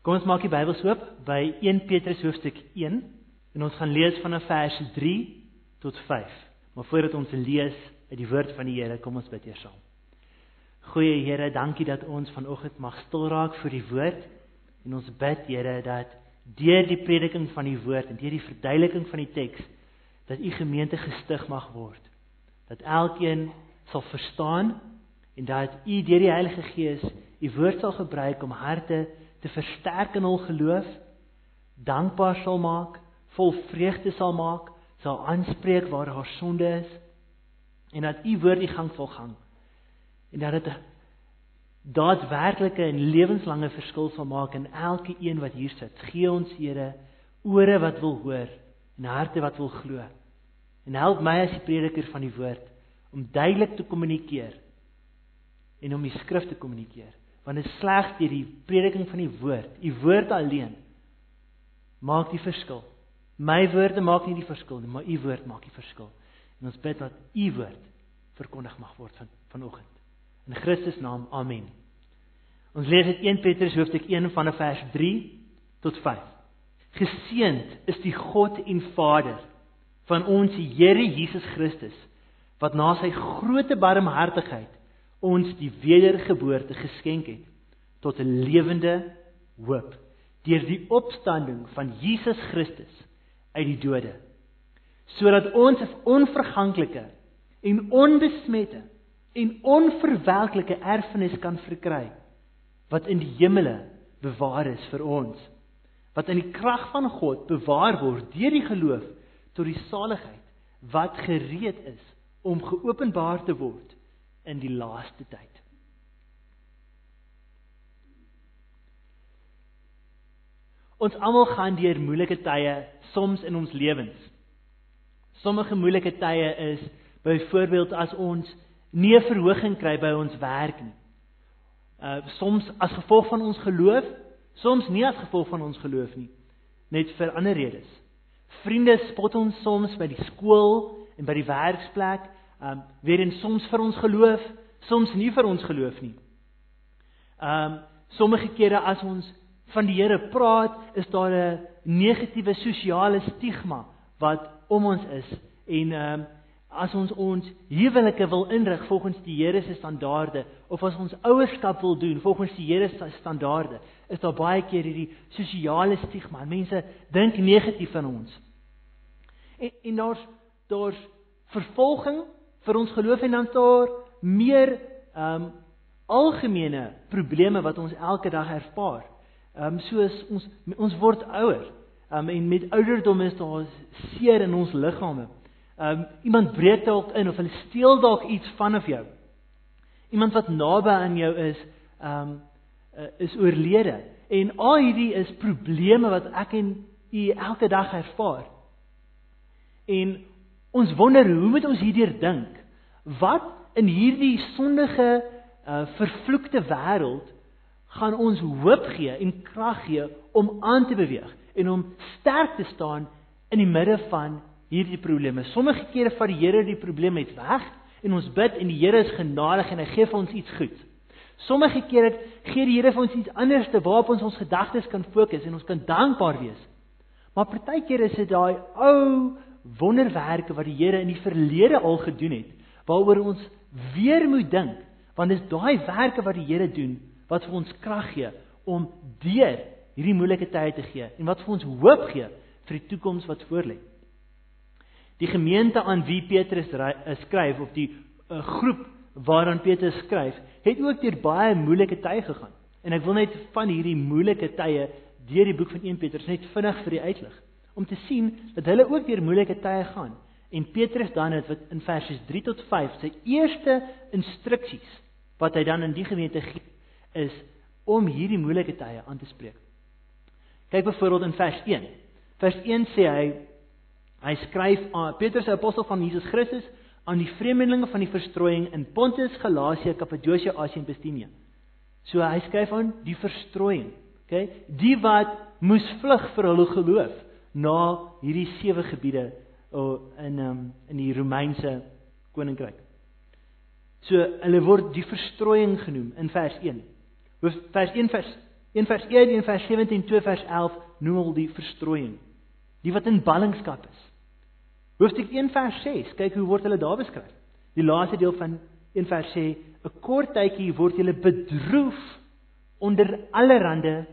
Kom ons maak die Bybels oop by 1 Petrus hoofstuk 1 en ons gaan lees vanaf vers 3 tot 5. Maar voordat ons lees uit die woord van die Here, kom ons bid eers saam. Goeie Here, dankie dat ons vanoggend mag stil raak vir die woord en ons bid Here dat deur die prediking van die woord en deur die verduideliking van die teks dat u gemeente gestig mag word. Dat elkeen sal verstaan en dat u deur die Heilige Gees u woord sal gebruik om harte te versterk in hul geloof, dankbaar sal maak, vol vreugde sal maak, sal aanspreek waar daar sonde is en dat u woord die gang sal gaan. En dat dit daadwerklike en lewenslange verskil sal maak in elke een wat hier sit. Gee ons Here ore wat wil hoor en harte wat wil glo. En help my as die prediker van die woord om duidelik te kommunikeer en om die skrif te kommunikeer want dit is slegs deur die prediking van die woord, u woord alleen maak die verskil. My woorde maak nie die verskil nie, maar u woord maak die verskil. En ons bid dat u woord verkondig mag word van vanoggend. In Christus naam. Amen. Ons lees uit 1 Petrus hoofstuk 1 van vers 3 tot 5. Geseend is die God en Vader van ons Here Jesus Christus wat na sy groote barmhartigheid ons die wedergeboorte geskenk het tot 'n lewende hoop deur die opstanding van Jesus Christus uit die dode sodat ons 'n onverganklike en onbesmette en onverwelklike erfenis kan verkry wat in die hemele bewaar is vir ons wat in die krag van God bewaar word deur die geloof tot die saligheid wat gereed is om geopenbaar te word in die laaste tyd. Ons almal gaan deur moeilike tye soms in ons lewens. Sommige moeilike tye is byvoorbeeld as ons nie 'n verhoging kry by ons werk nie. Uh soms as gevolg van ons geloof, soms nie as gevolg van ons geloof nie, net vir ander redes. Vriende spot ons soms by die skool en by die werksplek um weer en soms vir ons geloof, soms nie vir ons geloof nie. Um sommige kere as ons van die Here praat, is daar 'n negatiewe sosiale stigma wat om ons is en um as ons ons huwelike wil inrig volgens die Here se standaarde of as ons ouerskap wil doen volgens die Here se standaarde, is daar baie keer hierdie sosiale stigma. Mense dink negatief van ons. En, en daar's daar's vervolging vir ons geloof en dan daar meer ehm um, algemene probleme wat ons elke dag ervaar. Ehm um, soos ons ons word ouer. Ehm um, en met ouderdom is daar seer in ons liggame. Ehm um, iemand breek dalk in of hulle steel dalk iets vanaf jou. Iemand wat naby aan jou is, ehm um, is oorlede. En al hierdie is probleme wat ek en u elke dag ervaar. En Ons wonder hoe moet ons hierdeur dink? Wat in hierdie sondige uh, vervloekte wêreld gaan ons hoop gee en krag gee om aan te beweeg en om sterk te staan in die midde van hierdie probleme. Sommige kere vat die Here die probleem net weg en ons bid en die Here is genadig en hy gee vir ons iets goeds. Sommige kere gee die Here vir ons iets anders te waarop ons ons gedagtes kan fokus en ons kan dankbaar wees. Maar partykeer is dit daai ou wonderwerke wat die Here in die verlede al gedoen het, waaroor ons weer moet dink, want dis daai werke wat die Here doen wat vir ons krag gee om deur hierdie moeilike tye te gee en wat vir ons hoop gee vir die toekoms wat voorlê. Die gemeente aan wie Petrus eh, skryf of die uh, groep waaraan Petrus skryf, het ook deur baie moeilike tye gegaan. En ek wil net van hierdie moeilike tye deur die boek van 1 Petrus net vinnig vir u uitlig om te sien dat hulle ook deur moeilike tye gaan. En Petrus dan het wat in versies 3 tot 5 sy eerste instruksies wat hy dan in die gemeente gee is om hierdie moeilike tye aan te spreek. Kyk byvoorbeeld in vers 1. Vers 1 sê hy hy skryf aan Petrus die apostel van Jesus Christus aan die vreemdelinge van die verstrooiing in Pontus, Galasië, Kappadosie, Asië en Bithynië. So hy skryf aan die verstrooiing, okay? Die wat moes vlug vir hulle geloof na hierdie sewe gebiede in um, in die Romeinse koninkryk. So hulle word die verstrooiing genoem in vers 1. Hoof vers 1 vers 1 vers 1, 1 vers 17, 2 vers 11 noem al die verstrooiing. Die wat in ballingskap is. Hoofstuk 1 vers 6, kyk hoe word hulle daar beskryf. Die laaste deel van 1 vers sê 'n kort tydjie word julle bedroef onder allerlei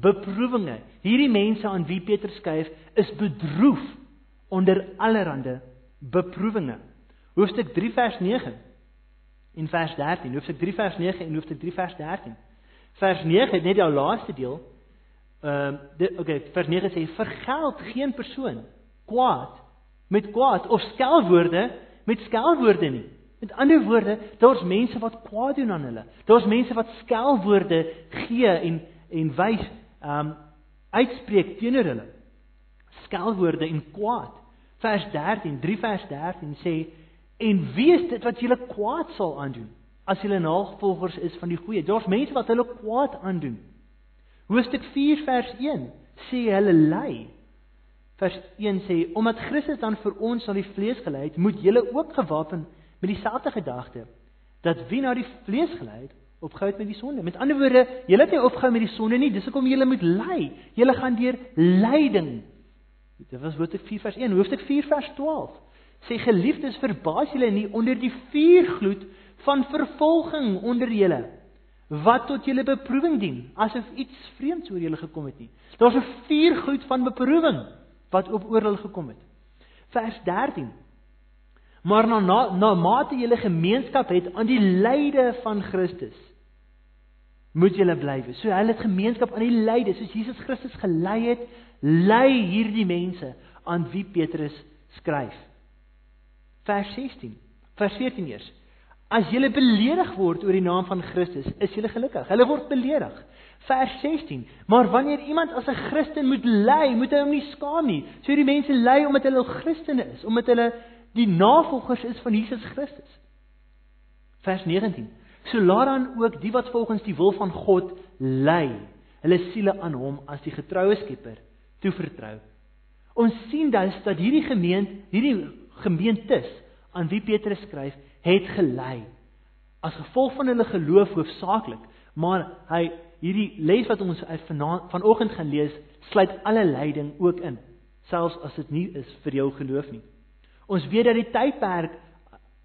beproewinge. Hierdie mense aan wie Petrus skryf is bedroef onder allerlei beproewinge. Hoofstuk 3 vers 9 en vers 13. Hoofstuk 3 vers 9 en hoofstuk 3 vers 13. Vers 9 net jou laaste deel. Ehm uh, okay, vers 9 sê vergeld geen persoon kwaad met kwaad of skelwoorde met skelwoorde nie. Met ander woorde, daar's mense wat kwaad doen aan hulle. Daar's mense wat skelwoorde gee en en wys um, uitspreek teenoor hulle. Skelwoorde en kwaad. Vers 13, 3 vers 13 sê en wie is dit wat julle kwaad sal aandoen as julle navolgers is van die goeie? Daar's mense wat hulle kwaad aandoen. Hoofstuk 4 vers 1 sê hulle ly. Vers 1 sê omdat Christus dan vir ons aan die vlees gelei het, moet julle ook gewapen met dieselfde gedagte dat wie na die vlees gelei het, opgehou het met die sonde. Met ander woorde, julle het nie opgehou met die sonde nie, dis hoekom julle moet ly. Julle gaan deur lyding. Dit was hoofstuk 4 vers 1, hoofstuk 4 vers 12. Sê geliefdes, verbaas julle nie onder die vuurgloed van vervolging onder julle wat tot julle beproewing dien, asof iets vreemds oor julle gekom het nie. Daar's 'n vuurgloed van beproewing wat op oor hulle gekom het. Vers 13 maar na na, na mate julle gemeenskap het aan die lyde van Christus moet julle bly. So hulle het gemeenskap aan die lyde soos Jesus Christus gelei het, lei hierdie mense aan wie Petrus skryf. Vers 16. Vers 14 eers. As julle beledig word oor die naam van Christus, is julle gelukkig. Hulle word beledig. Vers 16. Maar wanneer iemand as 'n Christen moet ly, moet hy hom nie skaam nie. So hierdie mense ly omdat hulle Christene is, omdat hulle die navolgers is van Jesus Christus. Vers 19. So laat dan ook die wat volgens die wil van God ly, hulle siele aan hom as die getroue Skepper toevertrou. Ons sien dus dat hierdie gemeente, hierdie gemeentes aan wie Petrus skryf, het gelei as gevolg van hulle geloof hoofsaaklik, maar hy hierdie les wat ons vanoggend gaan lees, sluit alle lyding ook in, selfs as dit nie is vir jou geloof nie. Ons weet dat die tydperk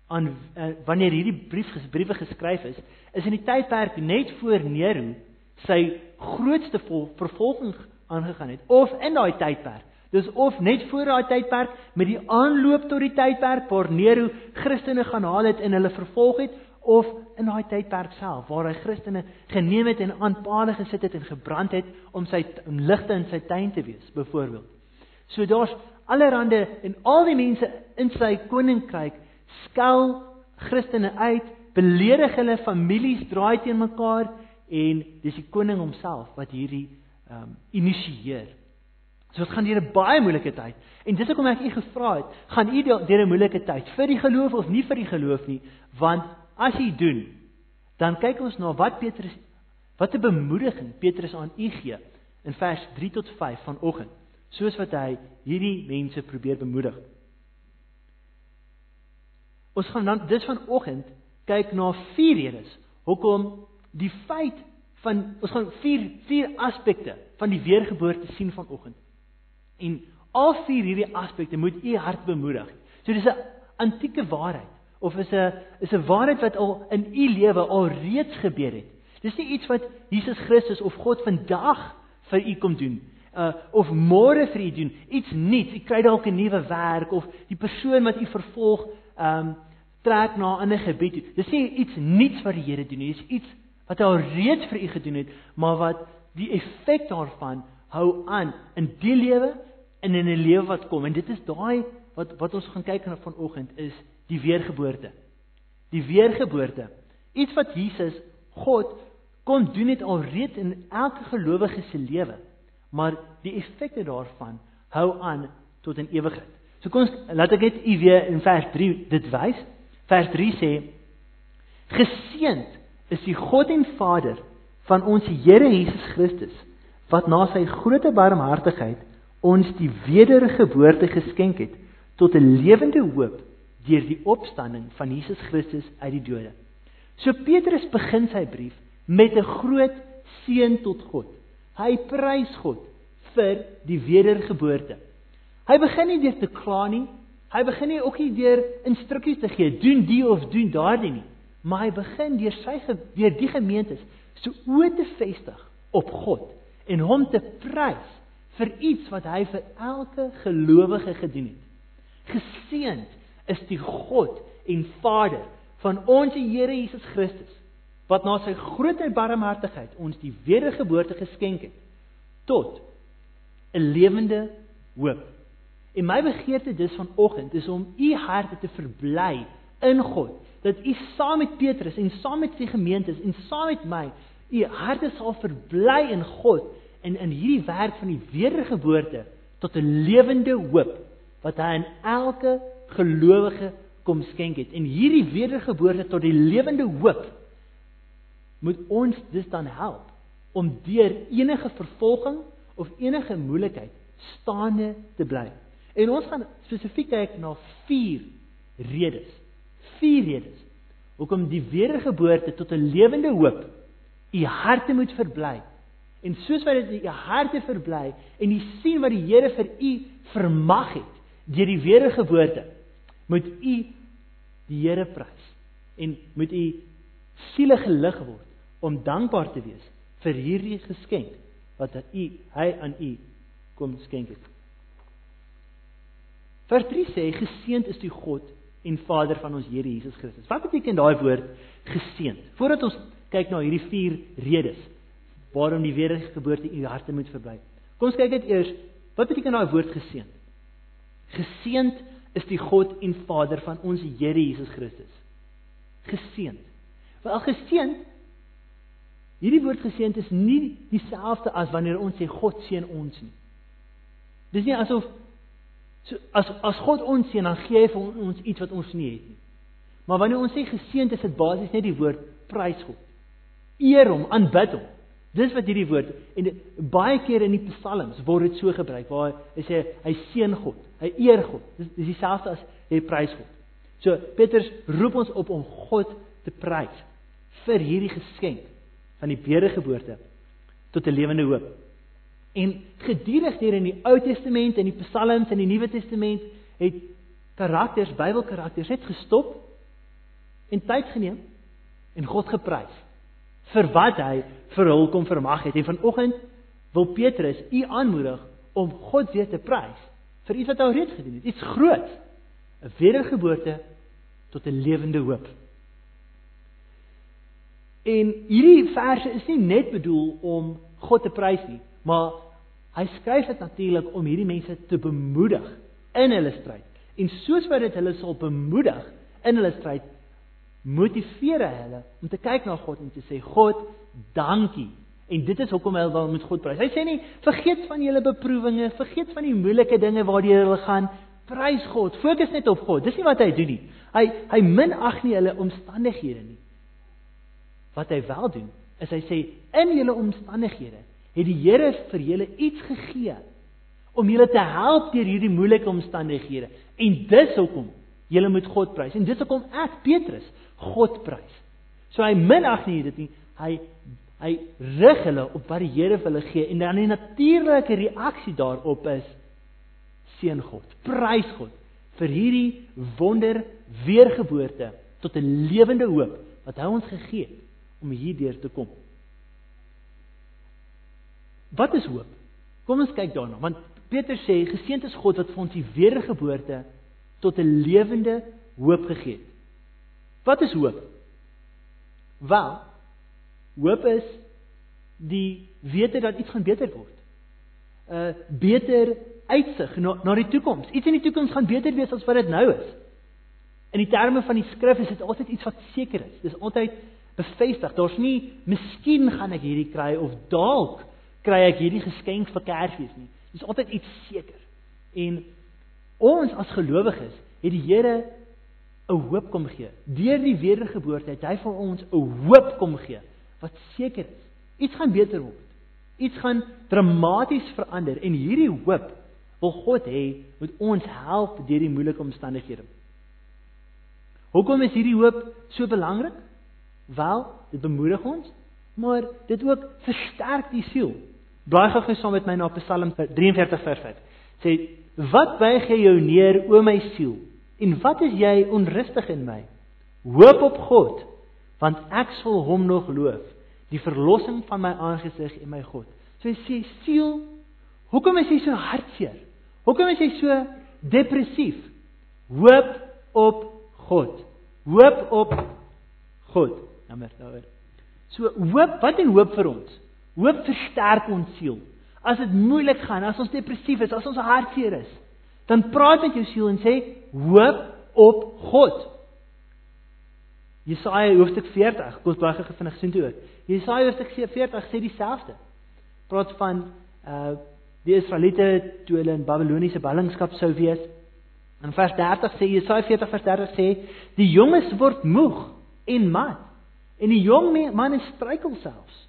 aan uh, wanneer hierdie brief briewe geskryf is, is in die tydperk net voor Nero sy grootste vervolging aangegaan het of in daai tydperk. Dis of net voor daai tydperk met die aanloop tot die tydperk waar Nero Christene gaan haal het en hulle vervolg het of in daai tydperk self waar hy Christene geneem het en aan palle gesit het en gebrand het om sy om ligte in sy tuin te wees byvoorbeeld. So daar's allerhande en al die mense in sy koninkryk skel Christene uit, beledig hulle families, draai teen mekaar en dis die koning homself wat hierdie ehm um, initieer. So dit gaan deur 'n baie moeilike tyd. En dis hoekom ek u gevra het, gaan u deur 'n moeilike tyd vir die geloof of nie vir die geloof nie, want as u doen, dan kyk ons na wat Petrus wat 'n bemoediging Petrus aan u gee in vers 3 tot 5 vanoggend soos wat hy hierdie mense probeer bemoedig. Ons gaan dan dis vanoggend kyk na vier redes hoekom die feit van ons gaan vier vier aspekte van die weergeboorte sien vanoggend. En al vier hierdie aspekte moet u hart bemoedig. So dis 'n antieke waarheid of is 'n is 'n waarheid wat al in u lewe al reeds gebeur het. Dis nie iets wat Jesus Christus of God vandag vir u kom doen uh of môre vir u doen iets nuuts. U kry dalk 'n nuwe werk of die persoon wat u vervolg um trek na 'n ander gebied toe. Dis nie iets nuuts wat die Here doen nie. Dis iets wat hy al reeds vir u gedoen het, maar wat die effek daarvan hou aan in die lewe en in 'n lewe wat kom. En dit is daai wat wat ons gaan kyk na vanoggend is die weergeboorte. Die weergeboorte. Iets wat Jesus God kon doen het alreeds in elke gelowige se lewe maar die effekte daarvan hou aan tot in ewigheid. So kom ons laat ek net u weer in vers 3 dit wys. Vers 3 sê: Geseend is die God en Vader van ons Here Jesus Christus wat na sy groote barmhartigheid ons die wedergeboorte geskenk het tot 'n lewende hoop deur die opstanding van Jesus Christus uit die dode. So Petrus begin sy brief met 'n groot seën tot God. Hy prys God vir die wedergeboorte. Hy begin nie deur te kla nie. Hy begin nie ook nie deur instruksies te gee, doen die of doen daardie nie, maar hy begin deur sy deur die gemeentes so oë te vestig op God en hom te prys vir iets wat hy vir elke gelowige gedoen het. Geseënd is die God en Vader van ons Here Jesus Christus wat na sy groot barmhartigheid ons die wedergeboorte geskenk het tot 'n lewende hoop. En my begeerte dis vanoggend is om u harte te verbly in God, dat u saam met Petrus en saam met die gemeentes en saam met my u harte sal verbly in God en in hierdie werk van die wedergeboorte tot 'n lewende hoop wat hy aan elke gelowige kom skenk het. En hierdie wedergeboorte tot die lewende hoop moet ons dus dan help om deur enige vervolging of enige moeilikheid staande te bly. En ons gaan spesifiek kyk na vier redes. Vier redes hoekom die wedergeboorte tot 'n lewende hoop u harte moet verbly. En soos wat dit u harte verbly en u sien wat die Here vir u vermag het deur die wedergeboorte, moet u die Here prys en moet u siele gelig word om dankbaar te wees vir hierdie geskenk wat hy hy aan u kom skenk het. Vers 3 sê geseënd is die God en Vader van ons Here Jesus Christus. Wat beteken daai woord geseënd? Voordat ons kyk na hierdie vier redes waarom die wedergeboorte in u harte moet verbly. Kom ons kyk net eers wat beteken daai woord geseënd? Geseënd is die God en Vader van ons Here Jesus Christus. Geseënd. Wel geseënd Hierdie woord geseënd is nie dieselfde as wanneer ons sê God seën ons nie. Dis nie asof So as as God ons seën, dan gee hy vir ons iets wat ons nie het nie. Maar wanneer ons sê geseënd is dit basies net die woord prys God. Eer hom, aanbid hom. Dis wat hierdie woord en dit, baie keer in die psalms word dit so gebruik waar hy sê hy seën God, hy eer God. Dis dis dieselfde as hy prys God. So Petrus roep ons op om God te prys vir hierdie geskenk van die wedergeboorte tot 'n lewende hoop. En gedurig deur in die Ou Testament en die Psalms en die Nuwe Testament het karakters, Bybelkarakters net gestop en tyd geneem en God geprys vir wat hy vir hul kom vermag het. En vanoggend wil Petrus u aanmoedig om God weer te prys vir iets wat hy reeds gedoen het, iets groots, 'n wedergeboorte tot 'n lewende hoop. En hierdie verse is nie net bedoel om God te prys nie, Maar hy skryf dit natuurlik om hierdie mense te bemoedig in hulle stryd. En soos wat dit hulle sal bemoedig in hulle stryd, motiveer hy hulle om te kyk na God en te sê God, dankie. En dit is hoekom hulle wil met God prys. Hy sê nie vergeet van julle beproewinge, vergeet van die moeilike dinge waardeur hulle gaan. Prys God, fokus net op God. Dis nie wat hy doen nie. Hy hy minag nie hulle omstandighede nie. Wat hy wel doen, is hy sê in julle omstandighede het die Here vir julle iets gegee om julle te help deur hierdie moeilike omstandighede. En dis hoekom julle moet God prys. En dis hoekom ek Petrus God prys. So hy minag nie dit nie. Hy hy rig hulle op wat die Here vir hulle gee en dan 'n natuurlike reaksie daarop is seën God. Prys God vir hierdie wonder weergeboorte tot 'n lewende hoop wat hy ons gegee het om hierdeur te kom. Wat is hoop? Kom ons kyk daarna, want Petrus sê geseënd is God wat vir ons die wedergeboorte tot 'n lewende hoop gegee het. Wat is hoop? Wel, hoop is die wete dat iets gaan beter word. 'n uh, beter uitsig na, na die toekoms. Iets in die toekoms gaan beter wees as wat dit nou is. In die terme van die skrif is dit altyd iets wat seker is. Dis altyd bevestig. Daar's nie miskien gaan ek hierdie kry of dalk kry ek hierdie geskenk vir Kersfees nie. Dis altyd iets seker. En ons as gelowiges het die Here 'n hoop kom gee. Deur die wedergeboorte het hy vir ons 'n hoop kom gee wat seker is. Iets gaan beter word. Iets gaan dramaties verander en hierdie hoop wil God hê moet ons help deur die moeilike omstandighede. Hoekom is hierdie hoop so belangrik? Wel, dit bemoedig ons, maar dit ook versterk die siel. Blaai gou saam met my na Psalm 43 vers 5. Sê wat buig jy jou neer o my siel en wat is jy onrustig in my? Hoop op God want ek sal hom nog loof, die verlossing van my aangesig en my God. So hy sê siel, hoekom is jy so hartseer? Hoekom is jy so depressief? Hoop op God. Hoop op God. Nommer daaroor. So hoop, wat is hoop vir ons? Hoop versterk ons siel. As dit moeilik gaan, as ons depressief is, as ons hartseer is, dan praat met jou siel en sê hoop op God. Jesaja hoofstuk 40, kom ons begin vinnig sien toe ook. Jesaja hoofstuk 40 sê dieselfde. Praat van uh die Israeliete toe hulle in Babiloniese ballingskap sou wees. In vers 30 sê Jesaja 40 vers 30 sê die jonges word moeg en mat en die jong manne struikel selfs.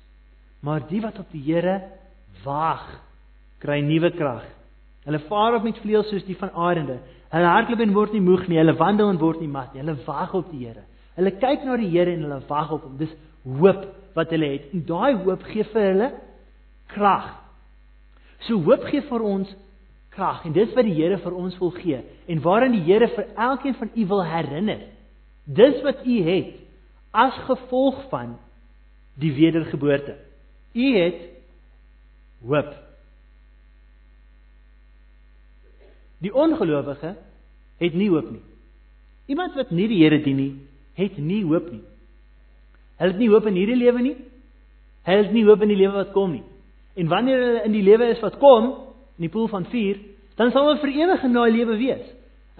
Maar die wat op die Here waag, kry nuwe krag. Hulle vaar op met vleuels soos die van arende. Hulle hardloop en word nie moeg nie, hulle wandel en word nie mat nie. Hulle wag op die Here. Hulle kyk na die Here en hulle wag op hom. Dis hoop wat hulle het. En daai hoop gee vir hulle krag. So hoop gee vir ons krag en dis wat die Here vir ons wil gee en waaraan die Here vir elkeen van u wil herinner. Dis wat u het as gevolg van die wedergeboorte. U het hoop. Die ongelowige het nie hoop nie. Iemand wat nie die Here dien nie, het nie hoop nie. Hulle het nie hoop in hierdie lewe nie. Hulle het nie hoop in die lewe wat kom nie. En wanneer hulle in die lewe is wat kom, in die poel van vuur, dan sal hulle vir ewig in daai lewe wees.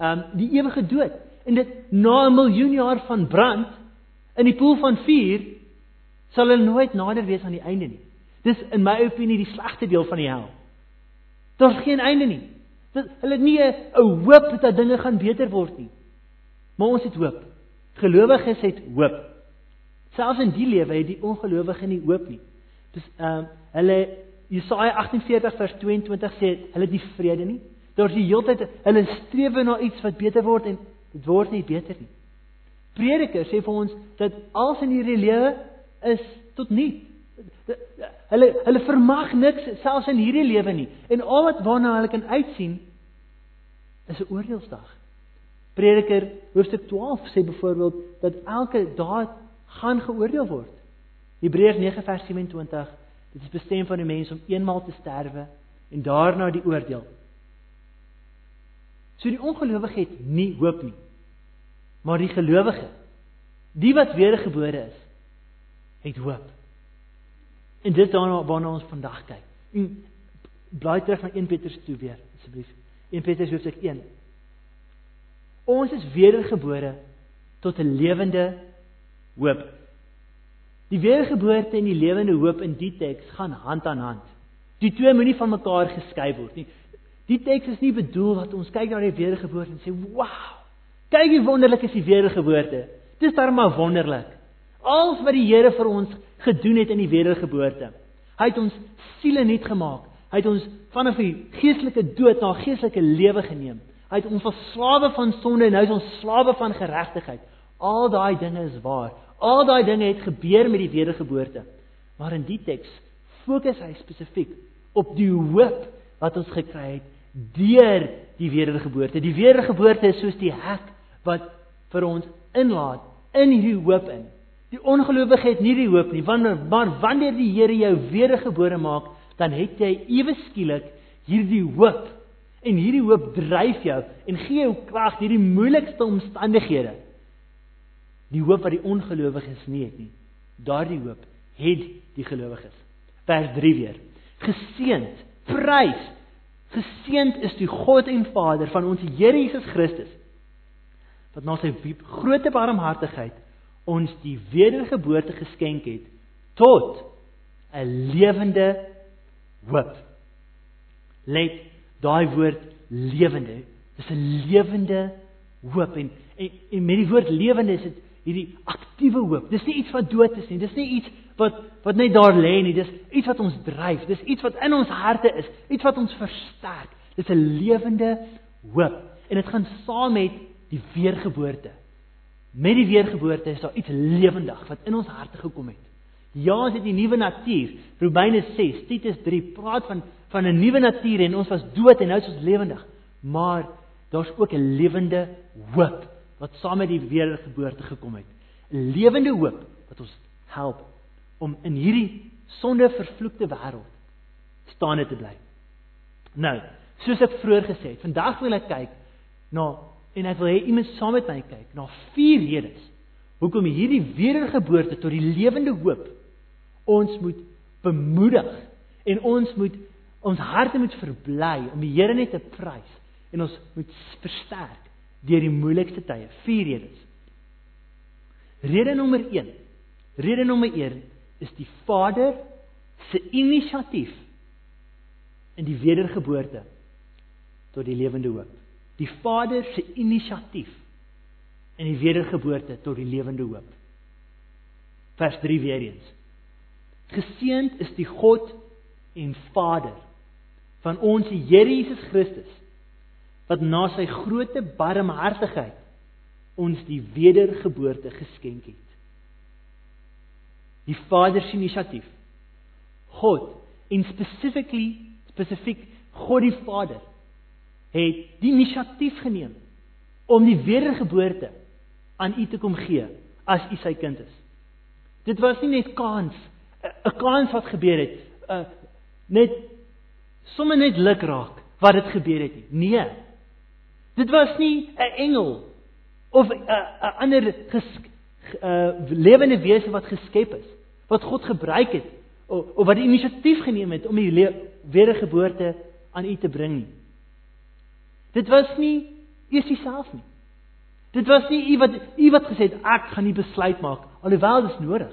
Um die ewige dood. En dit na 'n miljoen jaar van brand in die poel van vuur sal hulle nooit nader wees aan die einde nie. Dis in my opinie die slegste deel van die hel. Daar's geen einde nie. Dit hulle het nie 'n hoop dat dinge gaan beter word nie. Maar ons het hoop. Gelowiges het hoop. Selfs in die lewe het die ongelowige nie hoop nie. Dis ehm uh, hulle Jesaja 48 vers 22 sê hulle het nie vrede nie. Daar's die hele tyd hulle streef na iets wat beter word en dit word nie beter nie. Prediker sê vir ons dat alles in hierdie lewe is tot nul. Hulle hulle vermag niks selfs in hierdie lewe nie. En al wat waarna hulle kan uitsien is 'n oordeelsdag. Prediker hoofstuk 12 sê byvoorbeeld dat elke daad gaan geoordeel word. Hebreërs 9 vers 27, dit is bestem van die mens om eenmaal te sterwe en daarna die oordeel. So die ongelowige het nie hoop nie. Maar die gelowige, die wat wedergebore is, het hoop. En dit daarna waarna ons vandag kyk. En blaai terug na 1 Petrus 2 weer asseblief. 1 Petrus hoofstuk 1 Ons is wedergebore tot 'n lewende hoop. Die wedergeboorte en die lewende hoop in die teks gaan hand aan hand. Die twee moenie van mekaar geskei word nie. Die teks is nie bedoel dat ons kyk na die wedergeboorte en sê, "Wow! Kyk hoe wonderlik is die wedergeboorte." Dis darem maar wonderlik. Alles wat die Here vir ons gedoen het in die wedergeboorte. Hy het ons siele nuut gemaak. Hy het ons vanaf die geestelike dood na geestelike lewe geneem. Hy het ons verslawe van sonde en nou is ons slawe van geregtigheid. Al daai dinge is waar. Al daai dinge het gebeur met die wedergeboorte. Maar in die teks fokus hy spesifiek op die hoop wat ons gekry het deur die wedergeboorte. Die wedergeboorte is soos die hek wat vir ons inlaat in hierdie hoop in. Die ongelowige het nie die hoop nie, wanneer maar wanneer die Here jou wedergebore maak, dan het jy ewe skielik hierdie hoop En hierdie hoop dryf jou en gee jou krag deur die moeilikste omstandighede. Die hoop wat die ongelowiges nie het nie. Daardie hoop het die gelowiges. Vers 3 weer. Geseend, prys. Geseend is die God en Vader van ons Here Jesus Christus wat na sy groot barmhartigheid ons die wedergeboorte geskenk het tot 'n lewende hoop. Let daai woord lewende. Dis 'n lewende hoop en, en en met die woord lewende is dit hierdie aktiewe hoop. Dis nie iets wat dood is nie. Dis nie iets wat wat net daar lê nie. Dis iets wat ons dryf. Dis iets wat in ons harte is. Iets wat ons versterk. Dis 'n lewende hoop. En dit gaan saam met die weergeboorte. Met die weergeboorte is daar iets lewendig wat in ons harte gekom het. Ja, ons het die nuwe natuur. Romeine 6, Titus 3 praat van van 'n nuwe natuur en ons was dood en nou is ons lewendig. Maar daar's ook 'n lewende hoop wat saam met die wedergeboorte gekom het. 'n Lewende hoop wat ons help om in hierdie sonde vervloekte wêreld staande te bly. Nou, soos ek vroeër gesê het, vandag wil ek kyk na en ek wil hê iemand saam met my kyk na vier redes hoekom hierdie wedergeboorte tot die lewende hoop ons moet bemoedig en ons moet ons harte moet verbly om die Here net te prys en ons moet versterk deur die moeilikste tye. Vier redes. Rede nommer 1. Rede nommer 1 is die Vader se inisiatief in die wedergeboorte tot die lewende hoop. Die Vader se inisiatief in die wedergeboorte tot die lewende hoop. Vers 3 weer eens. Geseend is die God en Vader van ons Here Jesus Christus wat na sy groote barmhartigheid ons die wedergeboorte geskenk het. Die Vader se inisiatief. God en specifically spesifiek God die Vader het die inisiatief geneem om die wedergeboorte aan u te kom gee as u sy kind is. Dit was nie net kans 'n kans wat gebeur het, uh, net sommer net luk raak wat dit gebeur het nie. Nee. Dit was nie 'n engel of uh, 'n ander ges, uh, lewende wese wat geskep is wat God gebruik het of, of wat die inisiatief geneem het om die wedergeboorte aan u te bring nie. Dit was nie eers self nie. Dit was nie u wat u wat gesê het ek gaan nie besluit maak alhoewel dit is nodig.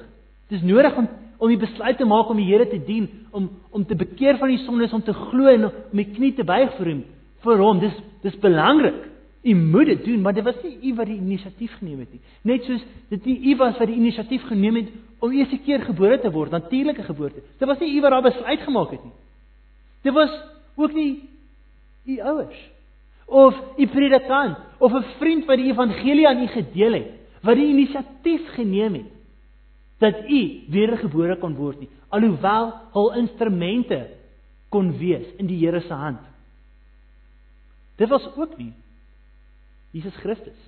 Dit is nodig om om die besluit te maak om die Here te dien, om om te bekeer van die sondes, om te glo en om die knie te buig vir hom, vir hom. Dis dis belangrik. U moet dit doen, maar dit was nie u wat die inisiatief geneem het nie. Net soos dit nie u was wat die inisiatief geneem het om eers 'n keer gebore te word, natuurlike geboorte. Dit was nie u wat daai besluit gemaak het nie. Dit was ook nie u ouers of u predikant of 'n vriend wat die evangelie aan u gedeel het, wat die inisiatief geneem het dat u wedergebore kon word nie, alhoewel hul instrumente kon wees in die Here se hand. Dit was ook nie Jesus Christus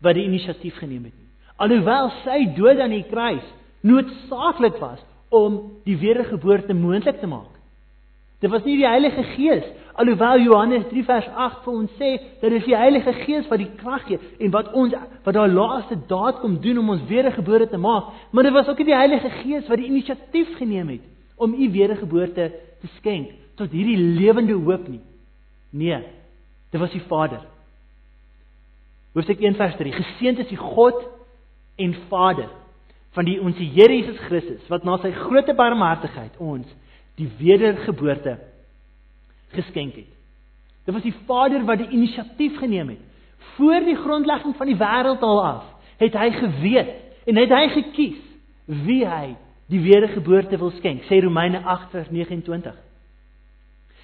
wat die inisiatief geneem het nie. Alhoewel sy dood aan die kruis noodsaaklik was om die wedergeboorte moontlik te maak. Dit was nie die Heilige Gees alhoewel Johannes 3 vers 8 vir ons sê dat dit die Heilige Gees wat die krag gee en wat ons wat daai laaste daad kom doen om ons wedergebore te maak, maar dit was ook nie die Heilige Gees wat die inisiatief geneem het om u wedergeboorte te skenk tot hierdie lewende hoop nie. Nee, dit was die Vader. Hoofstuk 1 vers 3: Geseënd is die God en Vader van die ons Here Jesus Christus wat na sy groote barmhartigheid ons die wedergeboorte geskenk het. Dit was die Vader wat die inisiatief geneem het. Voor die grondlegging van die wêreld al af, het hy geweet en het hy gekies wie hy die wedergeboorte wil skenk, sê Romeine 8:29.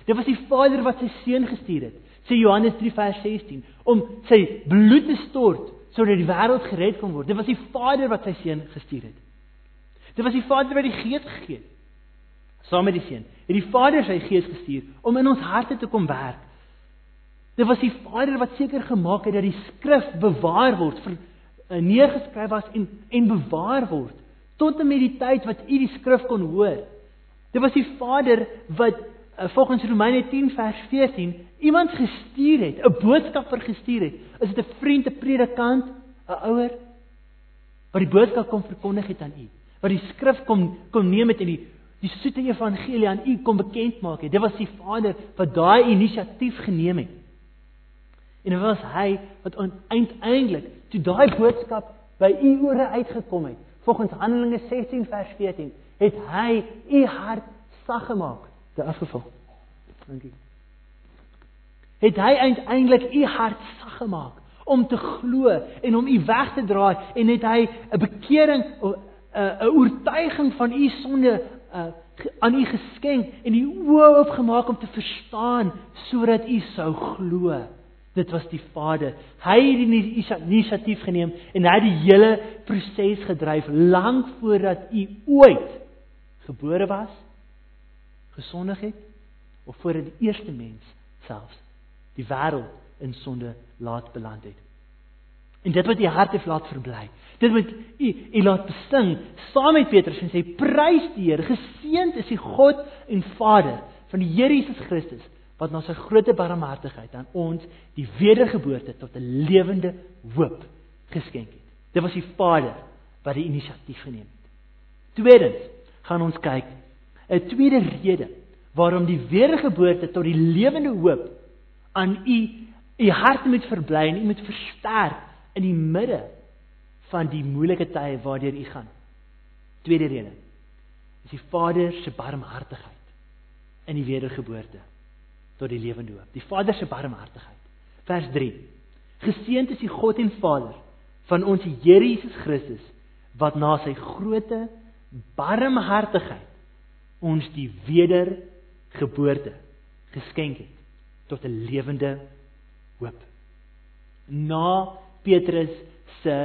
Dit was die Vader wat sy seun gestuur het, sê Johannes 3:16, om sy bloed te stort sodat die wêreld gered kon word. Dit was die Vader wat sy seun gestuur het. Dit was die Vader wat die Gees gegee het saam met die Seun. Het die Vader sy Gees gestuur om in ons harte te kom werk. Dit was die Vader wat seker gemaak het dat die skrif bewaar word, vir uh, neergeskryf was en en bewaar word tot en met die tyd wat u die skrif kon hoor. Dit was die Vader wat uh, volgens Romeine 10 vers 14 iemand gestuur het, 'n boodskapper gestuur het. Is dit 'n vriend, 'n predikant, 'n ouer wat die boodskap kom verkondig het aan u? Wat die skrif kom kom neem het en die die soete evangelie aan u kom bekend maak het. Dit was die Vader wat daai inisiatief geneem het. En dit was hy wat uiteindelik toe daai boodskap by u ore uitgekom het. Volgens Handelinge 16 vers 14 het hy u hart sag gemaak. Dit afgeval. Dankie. Het hy uiteindelik u hart sag gemaak om te glo en om u weg te draai en het hy 'n bekering 'n oortuiging van u sonde uh, aan u geskenk en die oë oopgemaak om te verstaan sodat u sou glo. Dit was die Vader. Hy het die inisiatief geneem en hy het die hele proses gedryf lank voordat u ooit gebore was, gesondig het of voordat die eerste mens selfs die wêreld in sonde laat beland het. En dit wat u harte laat verbly. Dit wat u u laat besing saam met Petrus en sê prys die Here, geseënd is die God en Vader van die Here Jesus Christus wat na sy groot barmhartigheid aan ons die wedergeboorte tot 'n lewende hoop geskenk het. Dit was die Vader wat die inisiatief geneem het. Tweedens gaan ons kyk 'n tweede rede waarom die wedergeboorte tot die lewende hoop aan u u hart moet verbly en u moet versterk in die midde van die moeilike tye waardeur u gaan. Tweede rede is die Vader se barmhartigheid in die wedergeboorte tot die lewende hoop. Die Vader se barmhartigheid. Vers 3. Geseënd is die God en Vader van ons Here Jesus Christus wat na sy groote barmhartigheid ons die wedergeboorte geskenk het tot 'n lewende hoop. Na Petrus se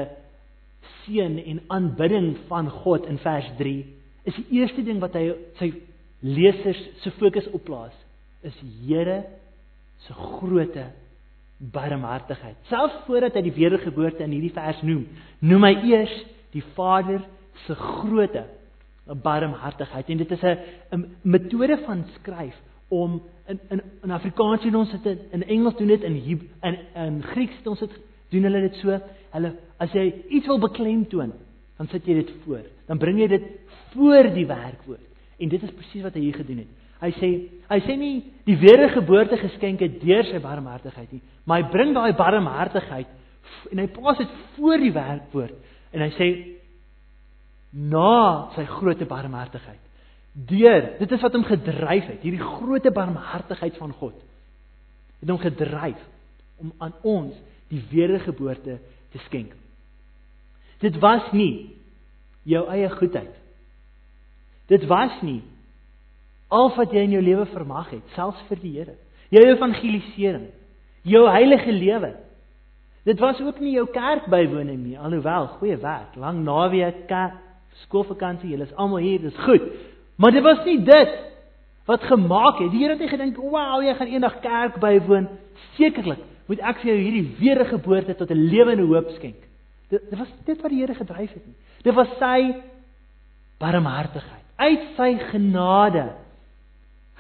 seën en aanbidding van God in vers 3 is die eerste ding wat hy sy lesers se fokus op plaas is Here se groote barmhartigheid. Selfs voordat hy die wedergeboorte in hierdie vers noem, noem hy eers die Vader se groote barmhartigheid. En dit is 'n metode van skryf om in in in Afrikaans doen ons dit in Engels doen dit in in in Grieks doen ons dit doen hulle dit so. Hulle as jy iets wil beklemtoon, dan sit jy dit voor. Dan bring jy dit voor die werkwoord. En dit is presies wat hy hier gedoen het. Hy sê hy sê nie die wedergeboorte geskenke deur sy barmhartigheid nie, maar hy bring daai barmhartigheid en hy plaas dit voor die werkwoord en hy sê na sy groot barmhartigheid. Deur, dit is wat hom gedryf het, hierdie groot barmhartigheid van God. Het hom gedryf om aan ons die wedergeboorte te skenk. Dit was nie jou eie goedheid. Dit was nie al wat jy in jou lewe vermag het, selfs vir die Here. Jou evangelisering, jou heilige lewe. Dit was ook nie jou kerk bywoning nie, alhoewel goeie werk, lang naweek, skoolvakansie, julle is almal hier, dis goed. Maar dit was nie dit wat gemaak het. Die Here het nie gedink, "Wow, jy gaan eendag kerk bywoon." Sekerlik moet ek vir jou hierdie wedergeboorte tot 'n lewende hoop skenk. Dit, dit was dit wat die Here gedryf het nie. Dit was sy barmhartigheid, uit sy genade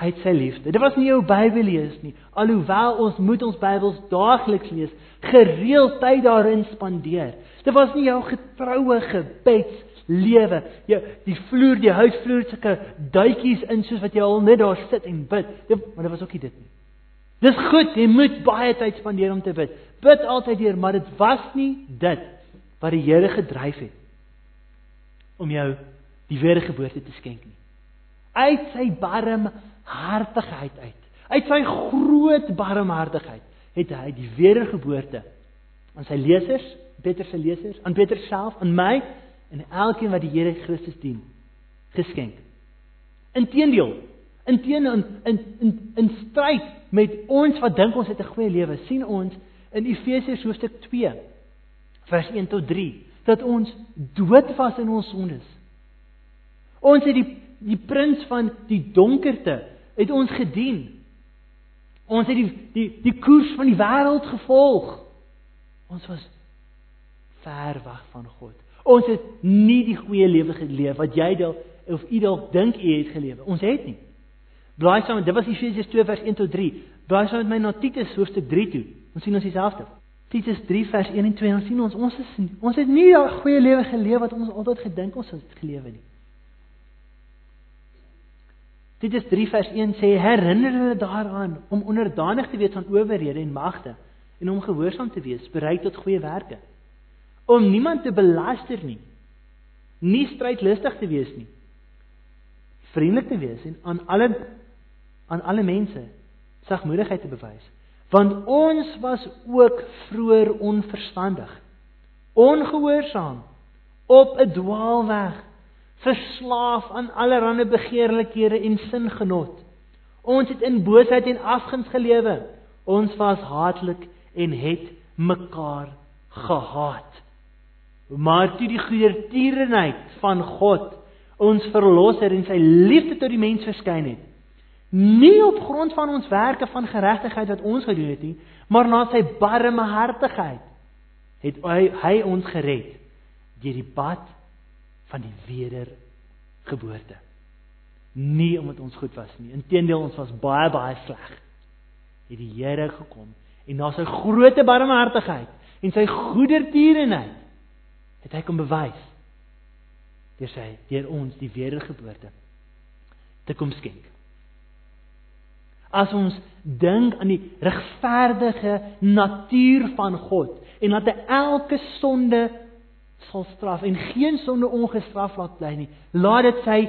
uit sy liefde. Dit was nie jou Bybel lees nie, alhoewel ons moet ons Bybels daagliks lees, gereeld tyd daarin spandeer. Dit was nie jou getroue gebeds lewe. Jy die vloer, die huisvloer sulke duitjies in soos wat jy al net daar sit en bid. Dit, maar dit was ook nie dit nie. Dis goed, jy moet baie tyd spandeer om te bid. Bid altyd deur, maar dit was nie dit wat die Here gedryf het om jou die wedergeboorte te skenk nie. Uit sy barm barmhartigheid uit. Uit sy groot barmhartigheid het hy die wedergeboorte aan sy lesers, Petrus se lesers, aan Petrus self, aan my en elkeen wat die Here Christus dien, geskenk. Inteendeel, inteendeel in in in in stryd met ons wat dink ons het 'n goeie lewe, sien ons in Efesiërs hoofstuk 2 vers 1 tot 3 dat ons dood was in ons sondes. Ons het die die prins van die donkerte het ons gedien. Ons het die die die koers van die wêreld gevolg. Ons was ver weg van God. Ons het nie die goeie lewe geleef wat jy dalk of u dalk dink u het gelewe. Ons het nie. Blaai saam, dit was Efesiërs 2 vers 1 tot 3. Blaai saam met my na Titus hoofstuk 3 toe. Ons sien ons dieselfde. Titus 3 vers 1 en 2, ons sien ons ons is ons het nie daai goeie lewe geleef wat ons altyd gedink ons het gelewe nie. Titus 3 vers 1 sê herinner hulle daaraan om onderdanig te wees aan owerhede en magte en om gehoorsaam te wees, bereid tot goeie werke. Om niemand te belaster nie. Nie strydlustig te wees nie. Vriendelik te wees en aan alle aan alle mense sagmoedigheid te bewys. Want ons was ook vroeër onverstandig, ongehoorsaam, op 'n dwaalweg verslaaf aan allerlei begeerlikhede en singenot. Ons het in boosheid en afguns gelewe. Ons was haatlik en het mekaar gehaat. Maar toe die goedertierenheid van God ons verlosser en sy liefde tot die mens verskyn het, nie op grond van ons werke van geregtigheid wat ons gedoen het nie, maar na sy barmhartigheid het hy, hy ons gered deur die bad van die wedergeboorte. Nie omdat ons goed was nie, inteendeel ons was baie baie sleg. Het die Here gekom en na sy groote barmhartigheid en sy goedertierenheid het hy kom bewys deur sy deur ons die wedergeboorte te kom skenk. As ons dink aan die regverdige natuur van God en dat hy elke sonde sal straf en geen sonde ongestraf laat bly nie, laat dit sy